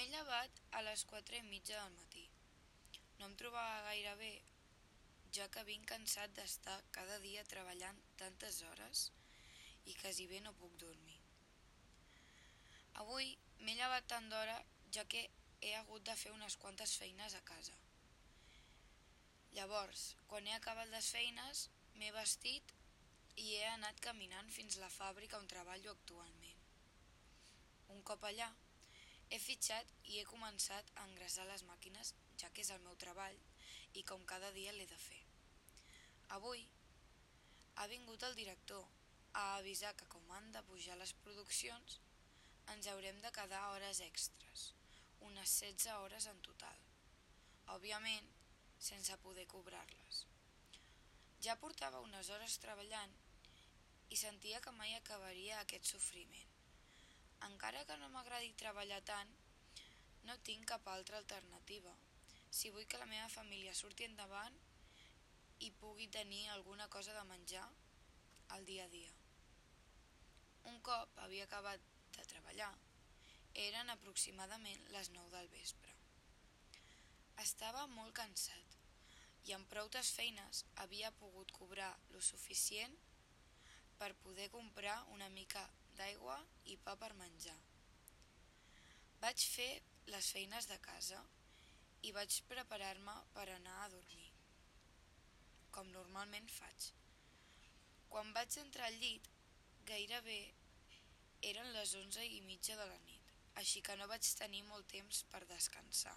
M'he llevat a les quatre i mitja del matí. No em trobava gaire bé, ja que vinc cansat d'estar cada dia treballant tantes hores i quasi bé no puc dormir. Avui m'he llevat tant d'hora ja que he hagut de fer unes quantes feines a casa. Llavors, quan he acabat les feines, m'he vestit i he anat caminant fins la fàbrica on treballo actualment. Un cop allà, he fitxat i he començat a engrasar les màquines, ja que és el meu treball i com cada dia l'he de fer. Avui ha vingut el director a avisar que com han de pujar les produccions, ens haurem de quedar hores extres, unes 16 hores en total. Òbviament, sense poder cobrar-les. Ja portava unes hores treballant i sentia que mai acabaria aquest sofriment. Encara que no m'agradi treballar tant, no tinc cap altra alternativa. Si vull que la meva família surti endavant i pugui tenir alguna cosa de menjar al dia a dia. Un cop havia acabat de treballar, eren aproximadament les 9 del vespre. Estava molt cansat i amb proutes feines havia pogut cobrar lo suficient per poder comprar una mica d'aigua i pa per menjar. Vaig fer les feines de casa i vaig preparar-me per anar a dormir, com normalment faig. Quan vaig entrar al llit, gairebé eren les onze i mitja de la nit, així que no vaig tenir molt temps per descansar.